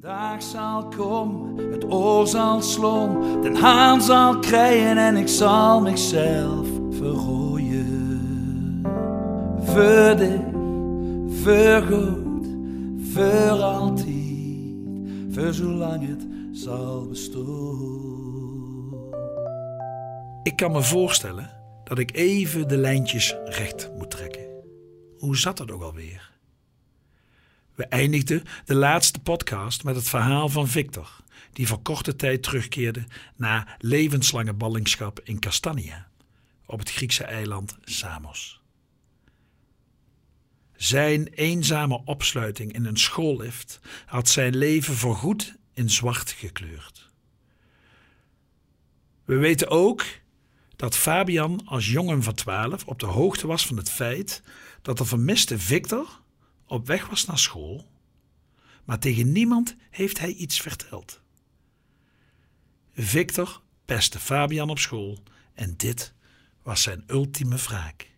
dag zal komen, het oor zal slom, den haan zal krijgen en ik zal mezelf verrooien. Voor dich, voor goed, voor altijd, voor zolang het zal bestaan. Ik kan me voorstellen dat ik even de lijntjes recht moet trekken. Hoe zat dat ook alweer? We eindigden de laatste podcast met het verhaal van Victor, die voor korte tijd terugkeerde na levenslange ballingschap in Castania, op het Griekse eiland Samos. Zijn eenzame opsluiting in een schoollift had zijn leven voorgoed in zwart gekleurd. We weten ook dat Fabian als jongen van twaalf op de hoogte was van het feit dat de vermiste Victor op weg was naar school, maar tegen niemand heeft hij iets verteld. Victor pestte Fabian op school en dit was zijn ultieme wraak.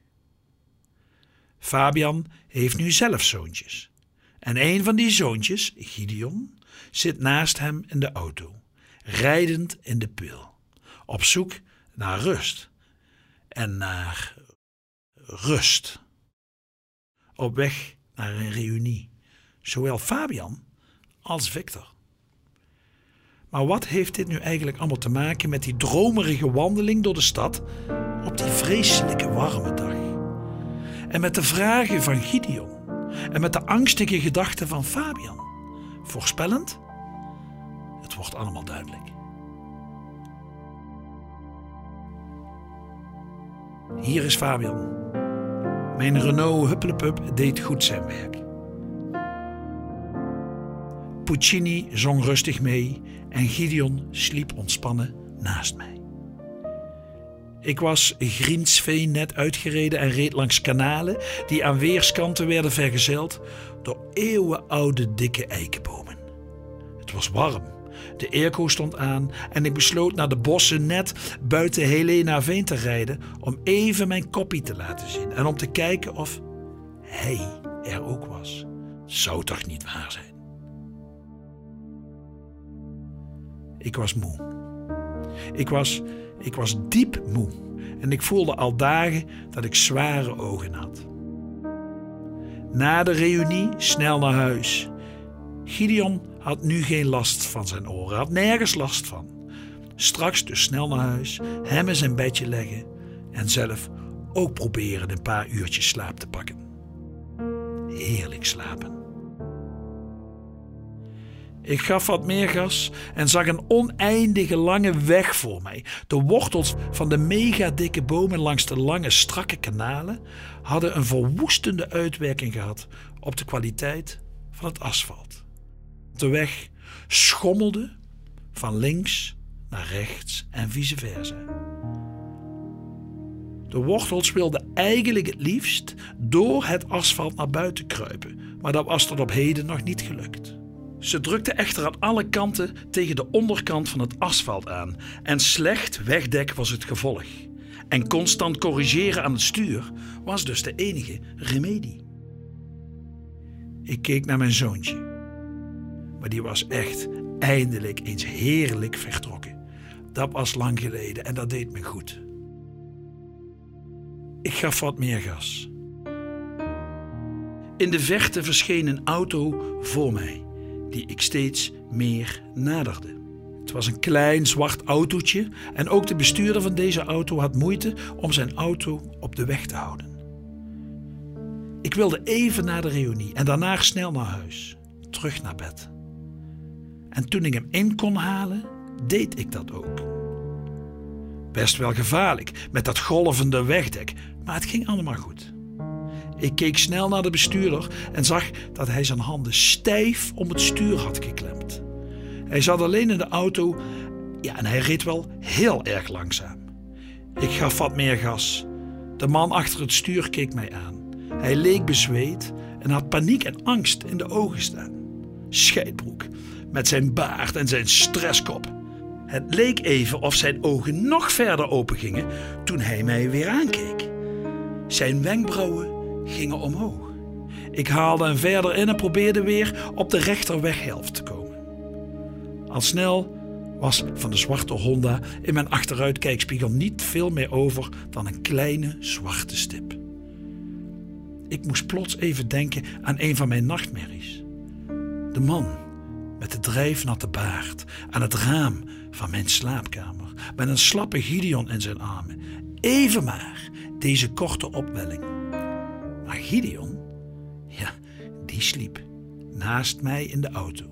Fabian heeft nu zelf zoontjes. En een van die zoontjes, Gideon, zit naast hem in de auto, rijdend in de pil, op zoek naar rust en naar rust. Op weg naar een reunie. Zowel Fabian als Victor. Maar wat heeft dit nu eigenlijk allemaal te maken met die dromerige wandeling door de stad op die vreselijke warme dag? En met de vragen van Gideon en met de angstige gedachten van Fabian? Voorspellend? Het wordt allemaal duidelijk. Hier is Fabian. Mijn Renault Huppelepup deed goed zijn werk. Puccini zong rustig mee en Gideon sliep ontspannen naast mij. Ik was Griensveen net uitgereden en reed langs kanalen die aan weerskanten werden vergezeld door eeuwenoude dikke eikenbomen. Het was warm, de airco stond aan en ik besloot naar de bossen net buiten Helena Veen te rijden om even mijn koppie te laten zien en om te kijken of hij er ook was. Zou toch niet waar zijn? Ik was moe. Ik was, ik was diep moe en ik voelde al dagen dat ik zware ogen had. Na de reunie snel naar huis. Gideon had nu geen last van zijn oren, had nergens last van. Straks dus snel naar huis, hem in zijn bedje leggen en zelf ook proberen een paar uurtjes slaap te pakken. Heerlijk slapen. Ik gaf wat meer gas en zag een oneindige lange weg voor mij. De wortels van de megadikke bomen langs de lange strakke kanalen hadden een verwoestende uitwerking gehad op de kwaliteit van het asfalt. De weg schommelde van links naar rechts en vice versa. De wortels wilden eigenlijk het liefst door het asfalt naar buiten kruipen, maar dat was tot op heden nog niet gelukt. Ze drukte echter aan alle kanten tegen de onderkant van het asfalt aan en slecht wegdek was het gevolg. En constant corrigeren aan het stuur was dus de enige remedie. Ik keek naar mijn zoontje, maar die was echt eindelijk eens heerlijk vertrokken. Dat was lang geleden en dat deed me goed. Ik gaf wat meer gas. In de verte verscheen een auto voor mij die ik steeds meer naderde. Het was een klein zwart autootje en ook de bestuurder van deze auto had moeite om zijn auto op de weg te houden. Ik wilde even naar de reunie en daarna snel naar huis, terug naar bed. En toen ik hem in kon halen, deed ik dat ook. Best wel gevaarlijk met dat golvende wegdek, maar het ging allemaal goed. Ik keek snel naar de bestuurder en zag dat hij zijn handen stijf om het stuur had geklemd. Hij zat alleen in de auto ja, en hij reed wel heel erg langzaam. Ik gaf wat meer gas. De man achter het stuur keek mij aan. Hij leek bezweet en had paniek en angst in de ogen staan. Scheidbroek, met zijn baard en zijn stresskop. Het leek even of zijn ogen nog verder opengingen toen hij mij weer aankeek. Zijn wenkbrauwen gingen omhoog. Ik haalde hem verder in en probeerde weer op de rechterweghelft te komen. Al snel was van de zwarte Honda in mijn achteruitkijkspiegel niet veel meer over dan een kleine zwarte stip. Ik moest plots even denken aan een van mijn nachtmerries. De man met de drijfnatte baard aan het raam van mijn slaapkamer, met een slappe Gideon in zijn armen. Even maar deze korte opwelling. Maar Gideon, ja, die sliep naast mij in de auto.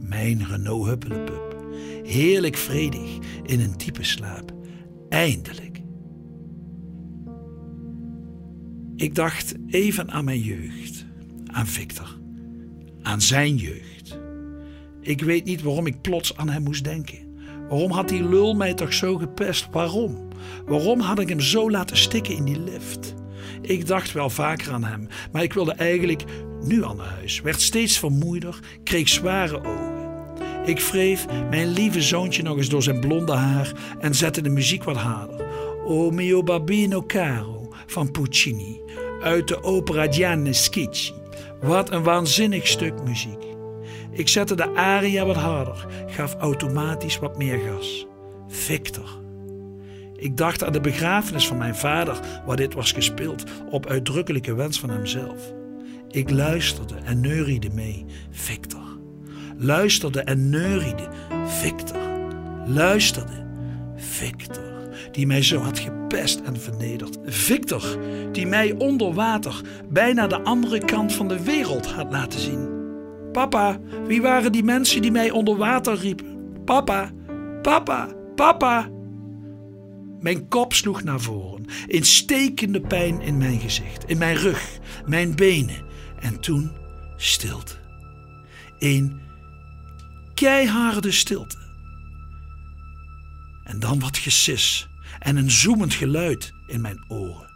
Mijn Renault Huppelepup. Heerlijk vredig in een diepe slaap. Eindelijk. Ik dacht even aan mijn jeugd, aan Victor, aan zijn jeugd. Ik weet niet waarom ik plots aan hem moest denken. Waarom had die lul mij toch zo gepest? Waarom? Waarom had ik hem zo laten stikken in die lift? Ik dacht wel vaker aan hem, maar ik wilde eigenlijk nu naar huis. Werd steeds vermoeider, kreeg zware ogen. Ik wreef mijn lieve zoontje nog eens door zijn blonde haar en zette de muziek wat harder. O mio babino caro van Puccini uit de opera Gianni Schicchi. Wat een waanzinnig stuk muziek. Ik zette de aria wat harder, gaf automatisch wat meer gas. Victor. Ik dacht aan de begrafenis van mijn vader, waar dit was gespeeld, op uitdrukkelijke wens van hemzelf. Ik luisterde en neuriede mee. Victor. Luisterde en neuriede. Victor. Luisterde. Victor. Die mij zo had gepest en vernederd. Victor. Die mij onder water bijna de andere kant van de wereld had laten zien. Papa, wie waren die mensen die mij onder water riepen? Papa, papa, papa. Mijn kop sloeg naar voren, in stekende pijn in mijn gezicht, in mijn rug, mijn benen. En toen stilte. Een keiharde stilte. En dan wat gesis en een zoemend geluid in mijn oren.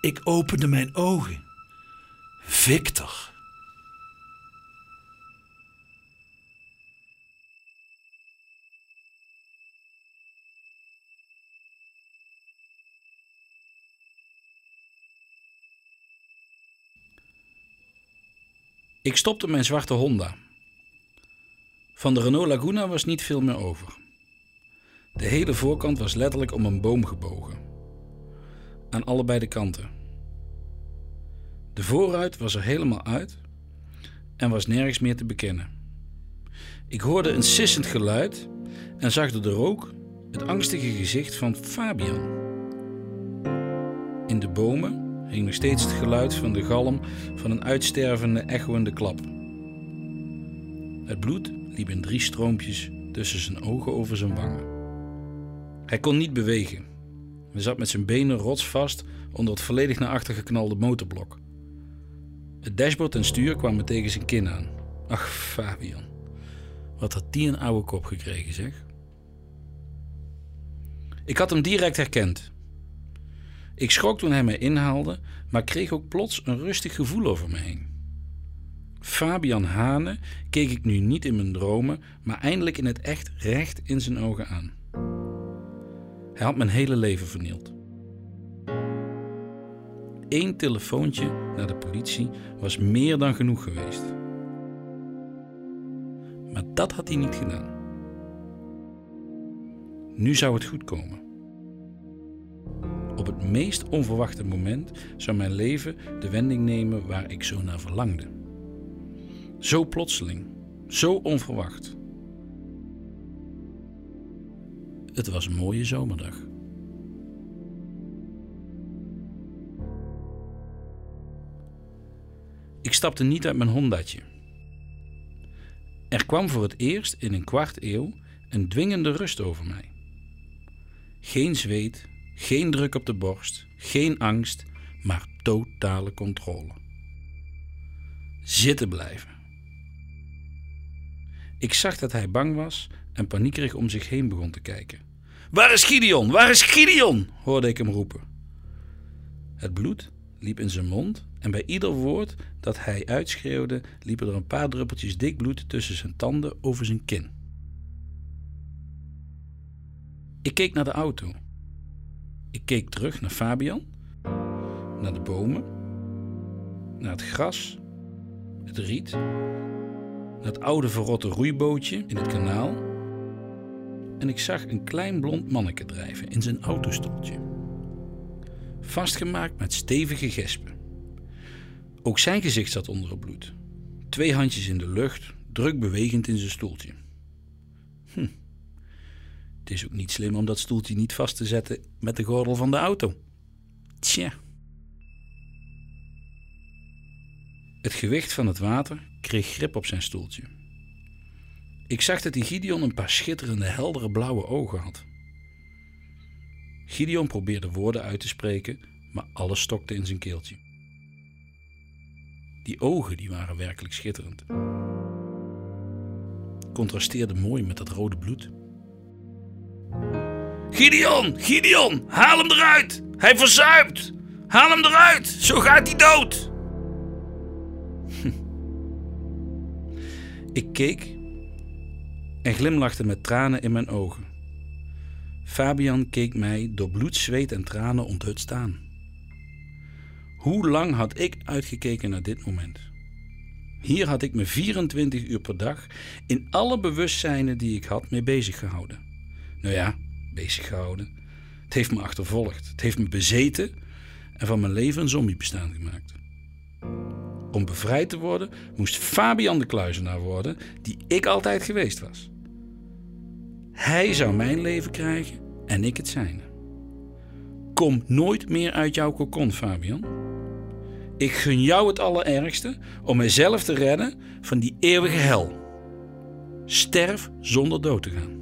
Ik opende mijn ogen. Victor. Ik stopte mijn zwarte Honda. Van de Renault Laguna was niet veel meer over. De hele voorkant was letterlijk om een boom gebogen. Aan allebei de kanten. De voorruit was er helemaal uit en was nergens meer te bekennen. Ik hoorde een sissend geluid en zag door de rook het angstige gezicht van Fabian. In de bomen hing nog steeds het geluid van de galm van een uitstervende, echoende klap. Het bloed liep in drie stroompjes tussen zijn ogen over zijn wangen. Hij kon niet bewegen. Hij zat met zijn benen rotsvast onder het volledig naar achter geknalde motorblok. Het dashboard en stuur kwamen tegen zijn kin aan. Ach, Fabian. Wat had die een oude kop gekregen, zeg? Ik had hem direct herkend. Ik schrok toen hij mij inhaalde, maar kreeg ook plots een rustig gevoel over me heen. Fabian Hane keek ik nu niet in mijn dromen, maar eindelijk in het echt recht in zijn ogen aan. Hij had mijn hele leven vernield. Eén telefoontje naar de politie was meer dan genoeg geweest. Maar dat had hij niet gedaan. Nu zou het goed komen. Op het meest onverwachte moment zou mijn leven de wending nemen waar ik zo naar verlangde. Zo plotseling, zo onverwacht. Het was een mooie zomerdag. Ik stapte niet uit mijn Hondaatje. Er kwam voor het eerst in een kwart eeuw een dwingende rust over mij. Geen zweet, geen druk op de borst, geen angst, maar totale controle. Zitten blijven. Ik zag dat hij bang was en paniekerig om zich heen begon te kijken. Waar is Gideon? Waar is Gideon? hoorde ik hem roepen. Het bloed liep in zijn mond en bij ieder woord dat hij uitschreeuwde liepen er een paar druppeltjes dik bloed tussen zijn tanden over zijn kin. Ik keek naar de auto. Ik keek terug naar Fabian, naar de bomen, naar het gras, het riet, naar het oude verrotte roeibootje in het kanaal en ik zag een klein blond manneke drijven in zijn autostoeltje. Vastgemaakt met stevige gespen. Ook zijn gezicht zat onder het bloed. Twee handjes in de lucht, druk bewegend in zijn stoeltje. Hm. Het is ook niet slim om dat stoeltje niet vast te zetten met de gordel van de auto. Tja. Het gewicht van het water kreeg grip op zijn stoeltje. Ik zag dat die Gideon een paar schitterende, heldere blauwe ogen had. Gideon probeerde woorden uit te spreken, maar alles stokte in zijn keeltje. Die ogen die waren werkelijk schitterend. Contrasteerde mooi met dat rode bloed. Gideon, Gideon, haal hem eruit! Hij verzuipt! Haal hem eruit! Zo gaat hij dood! Ik keek en glimlachte met tranen in mijn ogen. Fabian keek mij door bloed, zweet en tranen onthutst aan. Hoe lang had ik uitgekeken naar dit moment? Hier had ik me 24 uur per dag in alle bewustzijnen die ik had mee bezig gehouden. Nou ja, bezig gehouden. Het heeft me achtervolgd, het heeft me bezeten en van mijn leven een zombiebestaan gemaakt. Om bevrijd te worden moest Fabian de kluizenaar worden die ik altijd geweest was. Hij zou mijn leven krijgen en ik het zijne. Kom nooit meer uit jouw kokon, Fabian. Ik gun jou het allerergste om mijzelf te redden van die eeuwige hel. Sterf zonder dood te gaan.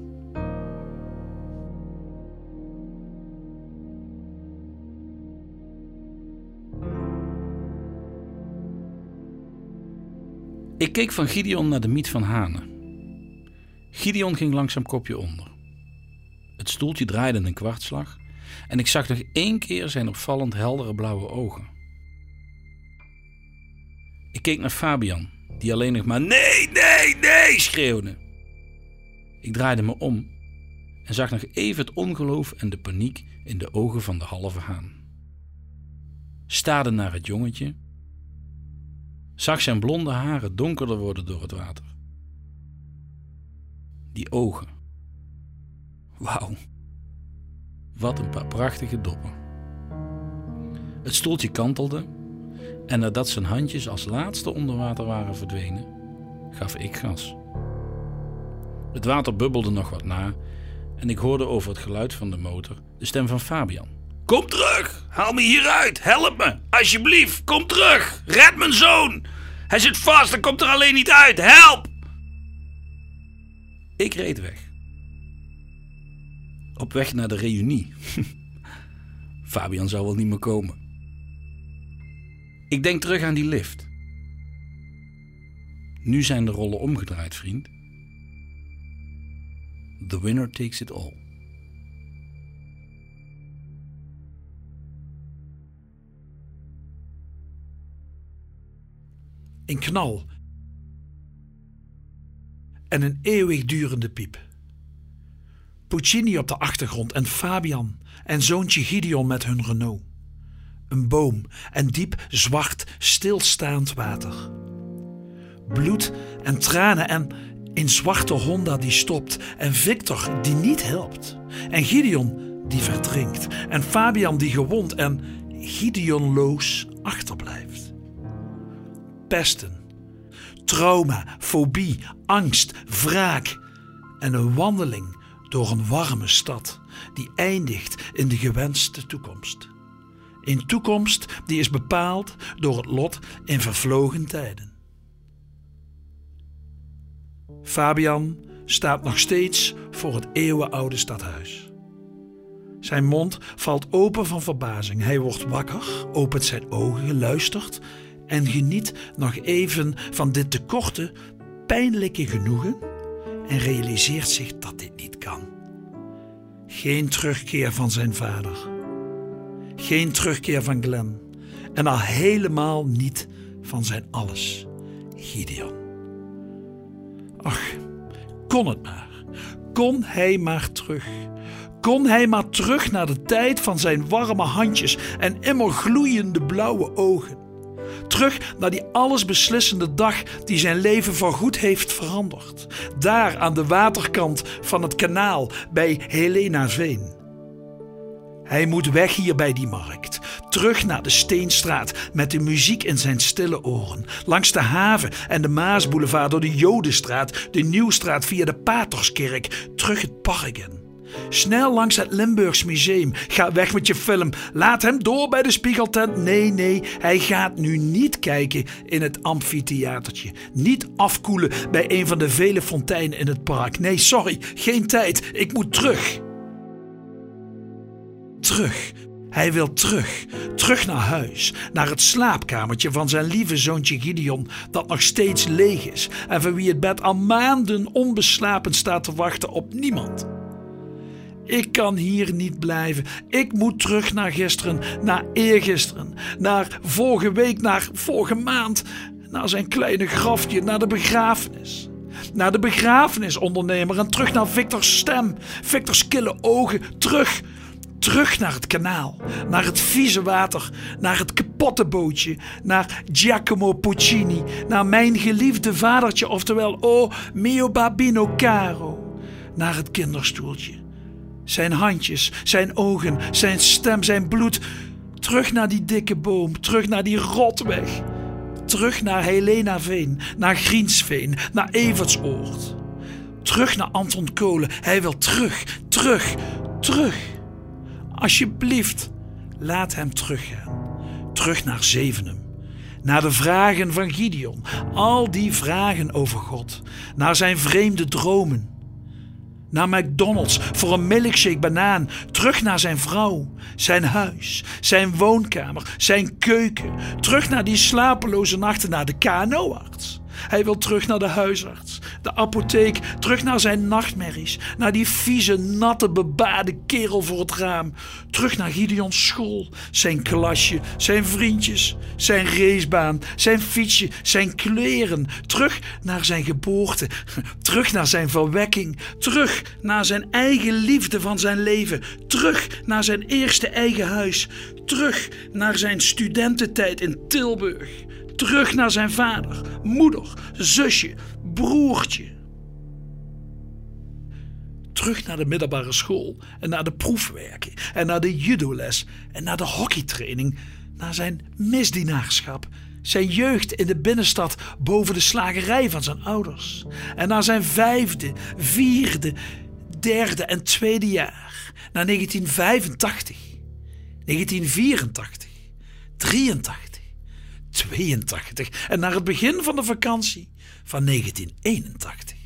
Ik keek van Gideon naar de miet van Hanen. Gideon ging langzaam kopje onder. Het stoeltje draaide een kwartslag en ik zag nog één keer zijn opvallend heldere blauwe ogen. Ik keek naar Fabian, die alleen nog maar nee, nee, nee schreeuwde. Ik draaide me om en zag nog even het ongeloof en de paniek in de ogen van de halve haan. Staarde naar het jongetje, zag zijn blonde haren donkerder worden door het water. Die ogen. Wauw. Wat een paar prachtige doppen. Het stoeltje kantelde en nadat zijn handjes als laatste onder water waren verdwenen, gaf ik gas. Het water bubbelde nog wat na en ik hoorde over het geluid van de motor de stem van Fabian. Kom terug! Haal me hieruit! Help me! Alsjeblieft, kom terug! Red mijn zoon! Hij zit vast en komt er alleen niet uit! Help! Ik reed weg. Op weg naar de reunie. Fabian zou wel niet meer komen. Ik denk terug aan die lift. Nu zijn de rollen omgedraaid, vriend. The winner takes it all. Een knal. En een eeuwigdurende piep. Puccini op de achtergrond en Fabian en zoontje Gideon met hun Renault. Een boom en diep, zwart, stilstaand water. Bloed en tranen en een zwarte Honda die stopt en Victor die niet helpt. En Gideon die verdrinkt en Fabian die gewond en Gideonloos achterblijft. Pesten, trauma, fobie, angst, wraak en een wandeling door een warme stad die eindigt in de gewenste toekomst. Een toekomst die is bepaald door het lot in vervlogen tijden. Fabian staat nog steeds voor het eeuwenoude stadhuis. Zijn mond valt open van verbazing. Hij wordt wakker, opent zijn ogen, luistert en geniet nog even van dit tekorte, pijnlijke genoegen en realiseert zich dat dit niet kan. Geen terugkeer van zijn vader. Geen terugkeer van Glen. En al helemaal niet van zijn alles, Gideon. Ach, kon het maar. Kon hij maar terug. Kon hij maar terug naar de tijd van zijn warme handjes en immer gloeiende blauwe ogen. Terug naar die allesbeslissende dag die zijn leven voorgoed heeft veranderd. Daar aan de waterkant van het kanaal bij Helena Veen. Hij moet weg hier bij die markt. Terug naar de Steenstraat met de muziek in zijn stille oren. Langs de haven en de Maasboulevard door de Jodenstraat, de Nieuwstraat via de Paterskerk. Terug het park. Snel langs het Limburgs Museum. Ga weg met je film. Laat hem door bij de spiegeltent. Nee, nee, hij gaat nu niet kijken in het amfitheatertje. Niet afkoelen bij een van de vele fonteinen in het park. Nee, sorry, geen tijd. Ik moet terug. Terug. Hij wil terug. Terug naar huis. Naar het slaapkamertje van zijn lieve zoontje Gideon, dat nog steeds leeg is en voor wie het bed al maanden onbeslapen staat te wachten op niemand. Ik kan hier niet blijven. Ik moet terug naar gisteren, naar eergisteren, naar vorige week, naar vorige maand, naar zijn kleine grafje, naar de begrafenis. Naar de begrafenisondernemer en terug naar Victor's stem, Victor's kille ogen, terug. Terug naar het kanaal, naar het vieze water, naar het kapotte bootje, naar Giacomo Puccini, naar mijn geliefde vadertje, oftewel O mio babino caro, naar het kinderstoeltje. Zijn handjes, zijn ogen, zijn stem, zijn bloed. Terug naar die dikke boom, terug naar die rotweg. Terug naar Helena Veen, naar Griensveen, naar Evertsoord. Terug naar Anton Kolen. Hij wil terug, terug, terug. Alsjeblieft, laat hem teruggaan. Terug naar Zevenum. Naar de vragen van Gideon. Al die vragen over God. Naar zijn vreemde dromen. Naar McDonald's voor een milkshake banaan. Terug naar zijn vrouw. Zijn huis. Zijn woonkamer. Zijn keuken. Terug naar die slapeloze nachten naar de KNO-arts. Hij wil terug naar de huisarts, de apotheek, terug naar zijn nachtmerries, naar die vieze, natte, bebaarde kerel voor het raam, terug naar Gideons school, zijn klasje, zijn vriendjes, zijn racebaan, zijn fietsje, zijn kleren, terug naar zijn geboorte, terug naar zijn verwekking, terug naar zijn eigen liefde van zijn leven, terug naar zijn eerste eigen huis, terug naar zijn studententijd in Tilburg terug naar zijn vader, moeder, zusje, broertje. Terug naar de middelbare school en naar de proefwerken en naar de judoles en naar de hockeytraining, naar zijn misdienaarschap, zijn jeugd in de binnenstad boven de slagerij van zijn ouders en naar zijn vijfde, vierde, derde en tweede jaar, naar 1985, 1984, 83. 82 en naar het begin van de vakantie van 1981.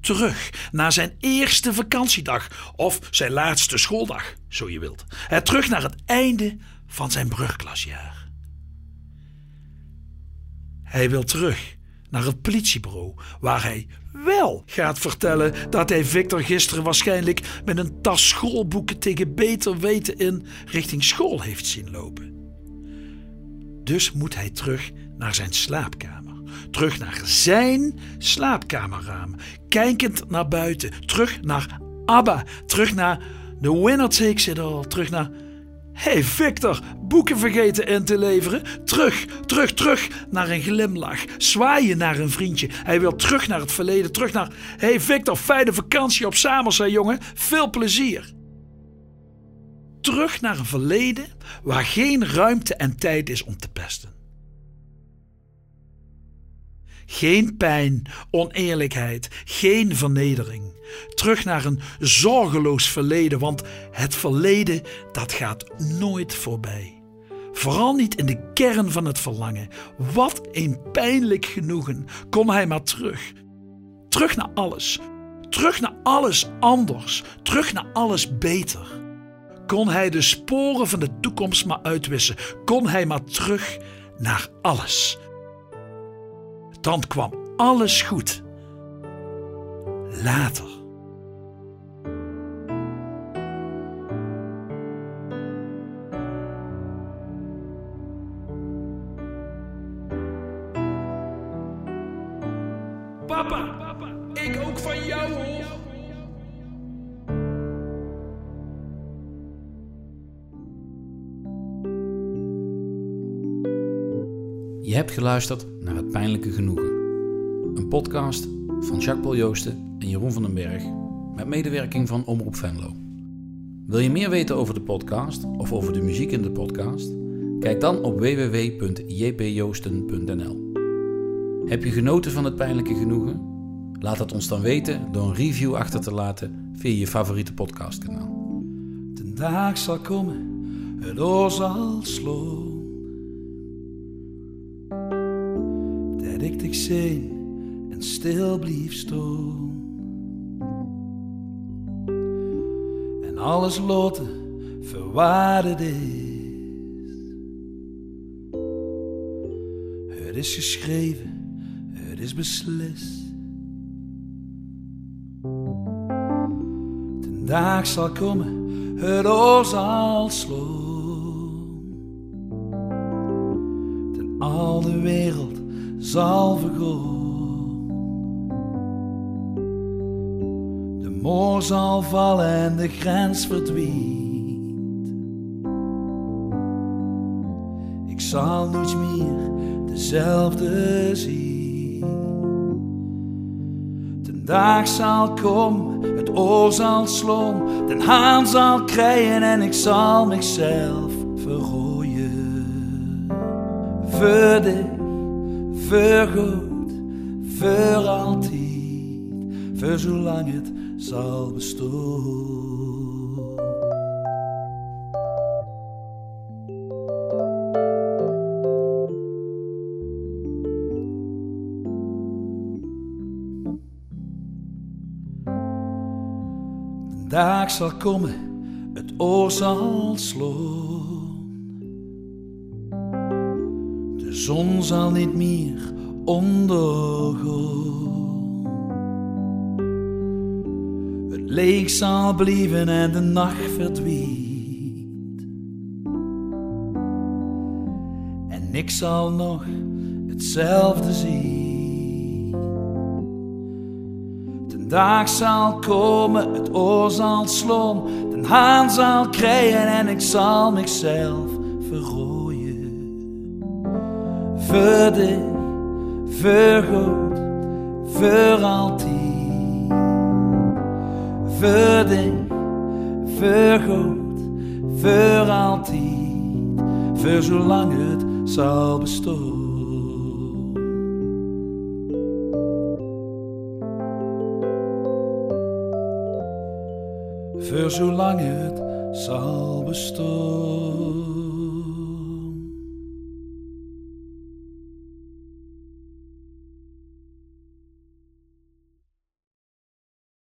Terug naar zijn eerste vakantiedag of zijn laatste schooldag, zo je wilt. terug naar het einde van zijn brugklasjaar. Hij wil terug naar het politiebureau, waar hij wel gaat vertellen dat hij Victor gisteren waarschijnlijk met een tas schoolboeken tegen beter weten in richting school heeft zien lopen. Dus moet hij terug naar zijn slaapkamer. Terug naar zijn slaapkamerraam. Kijkend naar buiten. Terug naar Abba. Terug naar The Winner Takes It All. Terug naar... hey Victor, boeken vergeten in te leveren. Terug, terug, terug naar een glimlach. Zwaaien naar een vriendje. Hij wil terug naar het verleden. Terug naar... hey Victor, fijne vakantie op Samersa, jongen. Veel plezier terug naar een verleden waar geen ruimte en tijd is om te pesten. Geen pijn, oneerlijkheid, geen vernedering. Terug naar een zorgeloos verleden, want het verleden dat gaat nooit voorbij. Vooral niet in de kern van het verlangen. Wat een pijnlijk genoegen kon hij maar terug. Terug naar alles. Terug naar alles anders. Terug naar alles beter kon hij de sporen van de toekomst maar uitwissen, kon hij maar terug naar alles. Dan kwam alles goed. Later. Geluisterd naar Het Pijnlijke Genoegen. Een podcast van Jacques Paul Joosten en Jeroen van den Berg met medewerking van Omroep Venlo. Wil je meer weten over de podcast of over de muziek in de podcast? Kijk dan op www.jpjoosten.nl. Heb je genoten van het pijnlijke genoegen? Laat het ons dan weten door een review achter te laten via je favoriete podcastkanaal. De dag zal komen, het oor zal slaan. Ik en stil blief staan. En alles loten verwaarde is. Het is geschreven, het is beslist. De dag zal komen, het oor zal slaan. En al de wereld zal. De moor zal vallen en de grens verdwijnt. Ik zal nooit meer dezelfde zien. De dag zal komen, het oor zal slaan, den haan zal krijgen en ik zal mezelf verrooien. Voor dich, voor altijd, voor zolang het zal bestaan. De dag zal komen, het oor zal slaan. Zon zal niet meer ondergaan. Het leeg zal blijven en de nacht verdwijnt. En ik zal nog hetzelfde zien. De dag zal komen, het oor zal slaan, de haan zal krijgen en ik zal mezelf verrooien. Voor dich, voor goed, voor altijd. Voor dich, voor goed, voor altijd. Voor zolang het zal bestaan. voor zolang het zal bestaan.